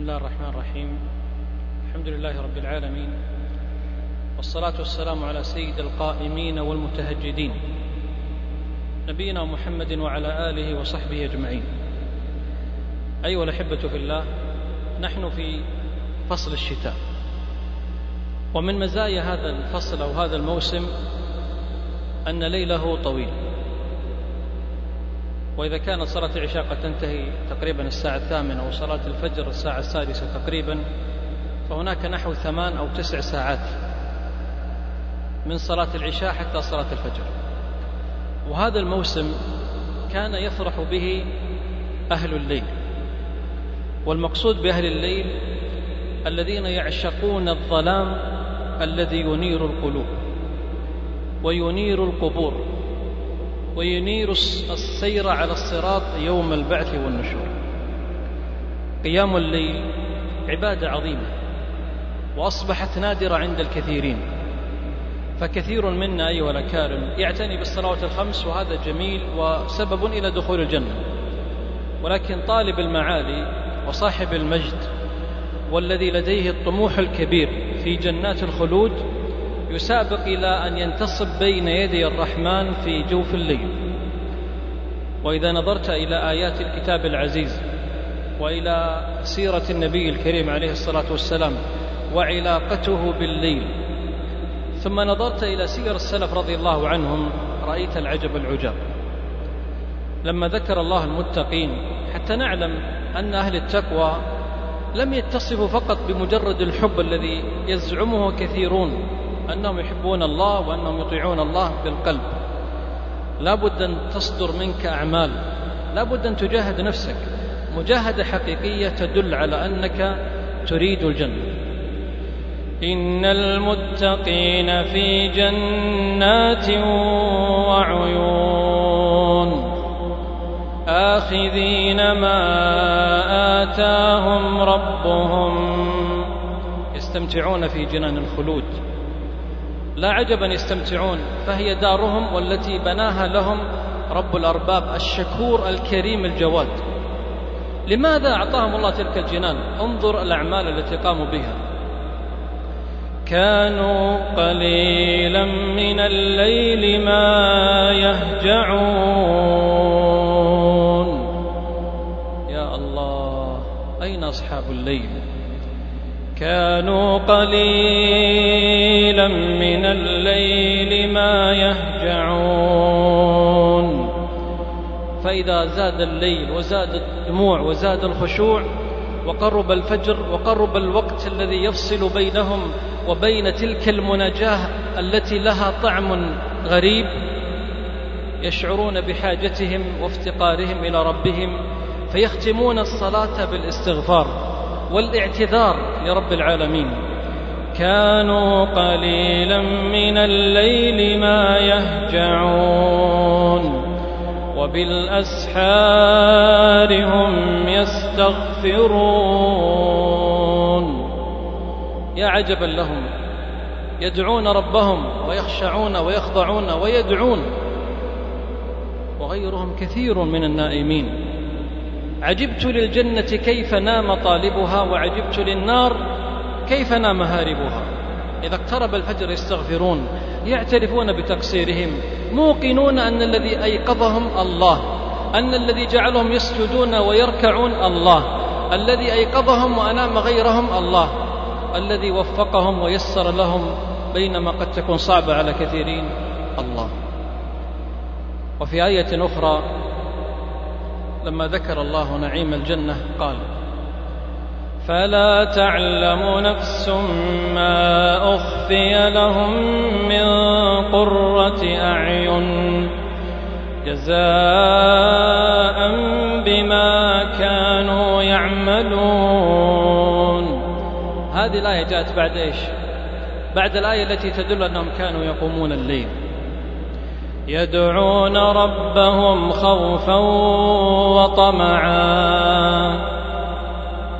الله الرحمن الرحيم. الحمد لله رب العالمين. والصلاة والسلام على سيد القائمين والمتهجدين. نبينا محمد وعلى آله وصحبه أجمعين. أيها الأحبة في الله نحن في فصل الشتاء. ومن مزايا هذا الفصل أو هذا الموسم أن ليله طويل. وإذا كانت صلاة العشاء قد تنتهي تقريبا الساعة الثامنة وصلاة الفجر الساعة السادسة تقريبا فهناك نحو ثمان أو تسع ساعات من صلاة العشاء حتى صلاة الفجر. وهذا الموسم كان يفرح به أهل الليل. والمقصود بأهل الليل الذين يعشقون الظلام الذي ينير القلوب وينير القبور. وينير السير على الصراط يوم البعث والنشور. قيام الليل عبادة عظيمة وأصبحت نادرة عند الكثيرين. فكثير منا أيها الأكارم يعتني بالصلوات الخمس وهذا جميل وسبب إلى دخول الجنة. ولكن طالب المعالي وصاحب المجد والذي لديه الطموح الكبير في جنات الخلود يسابق إلى أن ينتصب بين يدي الرحمن في جوف الليل. وإذا نظرت إلى آيات الكتاب العزيز وإلى سيرة النبي الكريم عليه الصلاة والسلام وعلاقته بالليل ثم نظرت إلى سير السلف رضي الله عنهم رأيت العجب العجاب. لما ذكر الله المتقين حتى نعلم أن أهل التقوى لم يتصفوا فقط بمجرد الحب الذي يزعمه كثيرون أنهم يحبون الله وأنهم يطيعون الله بالقلب لا بد أن تصدر منك أعمال. لا بد أن تجاهد نفسك. مجاهدة حقيقية تدل على أنك تريد الجنة. إن المتقين في جنات وعيون. آخذين ما آتاهم ربهم. يستمتعون في جنان الخلود. لا عجبا يستمتعون فهي دارهم والتي بناها لهم رب الأرباب الشكور الكريم الجواد. لماذا أعطاهم الله تلك الجنان؟ انظر الأعمال التي قاموا بها. كانوا قليلا من الليل ما يهجعون. يا الله أين أصحاب الليل؟ كانوا قليلا من الليل ما يهجعون. فإذا زاد الليل وزاد الدموع وزاد الخشوع وقرب الفجر وقرب الوقت الذي يفصل بينهم وبين تلك المناجاة التي لها طعم غريب يشعرون بحاجتهم وافتقارهم إلى ربهم فيختمون الصلاة بالإستغفار والإعتذار لرب العالمين. كانوا قليلا من الليل ما يهجعون وبالأسحار هم يستغفرون. يا عجبا لهم. يدعون ربهم ويخشعون ويخضعون ويدعون. وغيرهم كثير من النائمين. عجبت للجنة كيف نام طالبها وعجبت للنار كيف نام هاربها إذا اقترب الفجر يستغفرون يعترفون بتقصيرهم موقنون أن الذي أيقظهم الله أن الذي جعلهم يسجدون ويركعون الله الذي أيقظهم وأنام غيرهم الله الذي وفقهم ويسر لهم بينما قد تكون صعبة على كثيرين الله. وفي آية أخرى لما ذكر الله نعيم الجنة قال فلا تعلم نفس ما أخفي لهم من قرة أعين جزاء بما كانوا يعملون. هذه الآية جاءت بعد إيش؟ بعد الآية التي تدل أنهم كانوا يقومون الليل. يدعون ربهم خوفا وطمعا.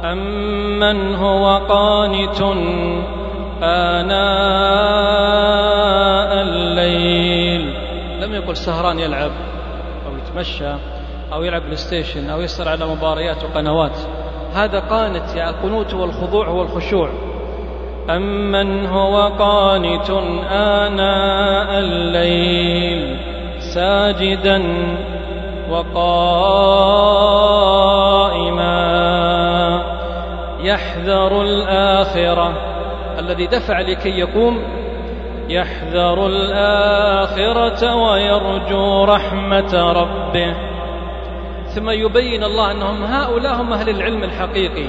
أمن هو قانت آناء الليل. لم يقل سهران يلعب أو يتمشى أو يلعب PlayStation أو يسهر على مباريات وقنوات. هذا قانت يعني القنوت والخضوع والخشوع. أمن هو قانت آناء الليل ساجدا وقائما. يحذر الآخرة. الذي دفع لكي يقوم يحذر الآخرة ويرجو رحمة ربه. ثم يبين الله أنهم هؤلاء هم أهل العلم الحقيقي.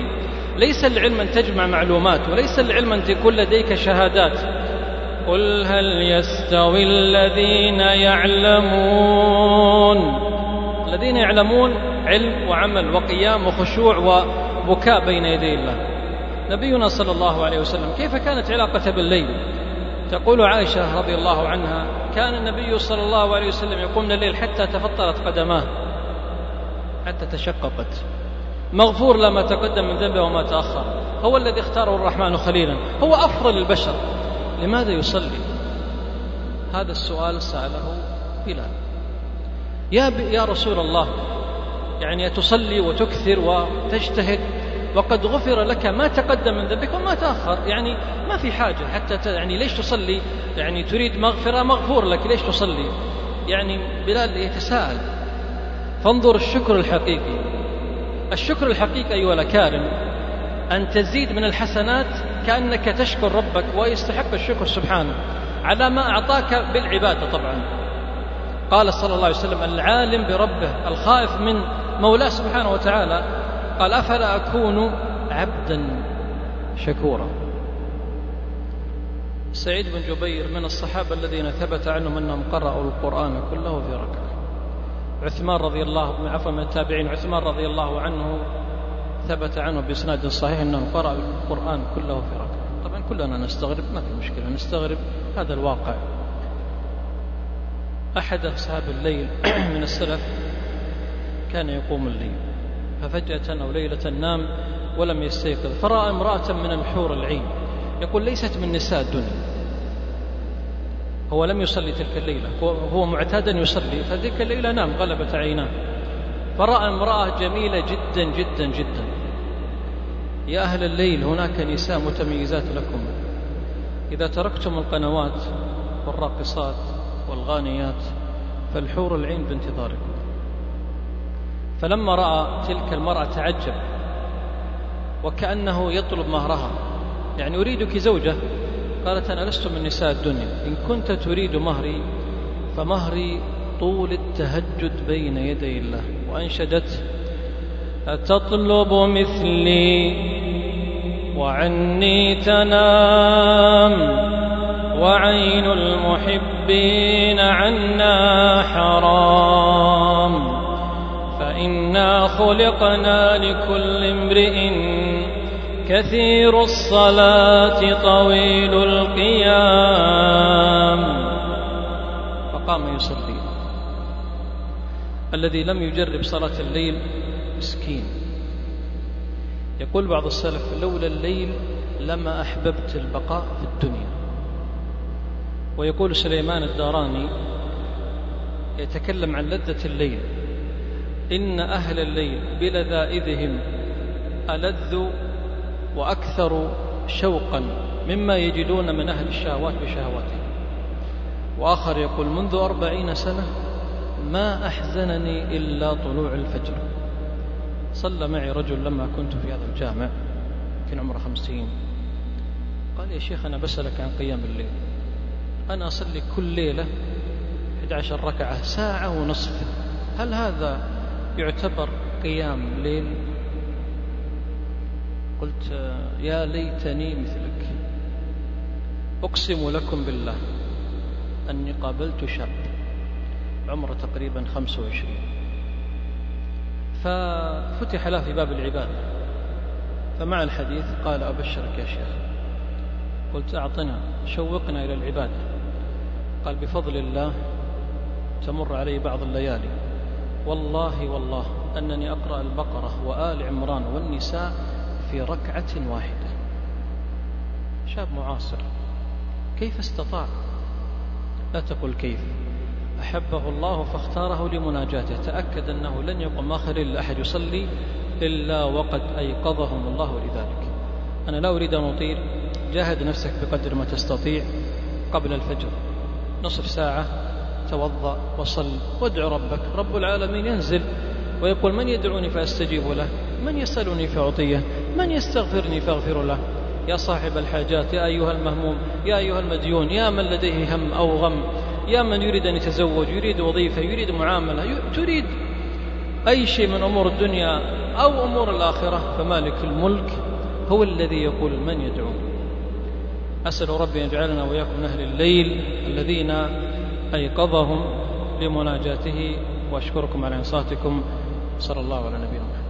ليس العلم أن تجمع معلومات وليس العلم أن تكون لديك شهادات. قل هل يستوي الذين يعلمون؟ الذين يعلمون علم وعمل وقيام وخشوع وبكاء بين يدي الله. نبينا صلى الله عليه وسلم كيف كانت علاقته بالليل؟ تقول عائشة رضي الله عنها كان النبي صلى الله عليه وسلم يقوم من الليل حتى تفطرت قدماه حتى تشققت. مغفور له ما تقدم من ذنبه وما تأخر. هو الذي اختاره الرحمن خليلا. هو أفضل البشر. لماذا يصلي؟ هذا السؤال سأله بلال. يا, يا رسول الله يعني تصلي وتكثر وتجتهد وقد غفر لك ما تقدم من ذنبك وما تأخر. يعني ما في حاجة حتى يعني ليش تصلي؟ يعني تريد مغفرة مغفور لك ليش تصلي؟ يعني بلال يتساءل. فانظر الشكر الحقيقي. الشكر الحقيقي أيها الأكارم أن تزيد من الحسنات كأنك تشكر ربك ويستحق الشكر سبحانه. على ما أعطاك بالعبادة طبعا. قال صلى الله عليه وسلم العالم بربه الخائف من مولاة سبحانه وتعالى قال أفلا أكون عبدا شكورا؟ سعيد بن جبير من الصحابة الذين ثبت عنهم أنهم قرأوا القرآن كله في ركعة. عثمان رضي الله عفوا من التابعين عثمان رضي الله عنه ثبت عنه بإسناد صحيح أنه قرأ القرآن كله في ركعة. طبعا كلنا نستغرب ما في مشكلة نستغرب هذا الواقع. أحد أصحاب الليل من السلف كان يقوم الليل. ففجأة أو ليلة نام ولم يستيقظ فرأى امرأة من الحور العين يقول ليست من نساء الدنيا. هو لم يصلي تلك الليلة هو معتادا يصلي فتلك الليلة نام غلبت عيناه. فرأى امرأة جميلة جدا جدا جدا. يا أهل الليل هناك نساء متميزات لكم. إذا تركتم القنوات والراقصات والغانيات فالحور العين بانتظاركم. فلما رأى تلك المرأة تعجب وكأنه يطلب مهرها. يعني أريدك زوجة؟ قالت أنا لست من نساء الدنيا. إن كنت تريد مهري فمهري طول التهجد بين يدي الله. وأنشدت أتطلب مثلي؟ وعني تنام. وعين المحبين عنا حرام. فإنا خلقنا لكل امرئ كثير الصلاة طويل القيام. فقام يصلي. الذي لم يجرب صلاة الليل مسكين. يقول بعض السلف لولا الليل لما أحببت البقاء في الدنيا. ويقول سليمان الداراني يتكلم عن لذة الليل. إن أهل الليل بلذائذهم ألذ وأكثر شوقا مما يجدون من أهل الشهوات بشهواتهم. وآخر يقول منذ أربعين سنة ما أحزنني إلا طلوع الفجر. صلى معي رجل لما كنت في هذا الجامع كان عمره خمسين. قال يا شيخ أنا بسألك عن قيام الليل. أنا أصلي كل ليلة 11 ركعة ساعة ونصف. هل هذا يعتبر قيام ليل. قلت يا ليتني مثلك. أقسم لكم بالله أني قابلت شاب عمره تقريبا خمسة وعشرين. ففتح له في باب العبادة. فمع الحديث قال أبشرك يا شيخ. قلت أعطنا شوقنا إلى العبادة. قال بفضل الله تمر علي بعض الليالي. والله والله أنني أقرأ البقرة وآل عمران والنساء في ركعة واحدة. شاب معاصر كيف استطاع؟ لا تقل كيف. أحبه الله فاختاره لمناجاته. تأكد أنه لن يقوم آخر إلا أحد يصلي إلا وقد أيقظهم الله لذلك. أنا لا أريد أن أطيل. جاهد نفسك بقدر ما تستطيع قبل الفجر. نصف ساعة. توضأ وصل وادع ربك. رب العالمين ينزل. ويقول من يدعوني فأستجيب له. من يسألني فأعطيه. من يستغفرني فأغفر له. يا صاحب الحاجات يا أيها المهموم يا أيها المديون يا من لديه هم أو غم يا من يريد أن يتزوج يريد وظيفة يريد معاملة تريد أي شيء من أمور الدنيا أو أمور الآخرة. فمالك الملك هو الذي يقول من يدعو. أسأل ربي أن يجعلنا وإياكم من أهل الليل الذين أيقظهم لمناجاته وأشكركم على إنصاتكم. صلى الله على نبينا محمد.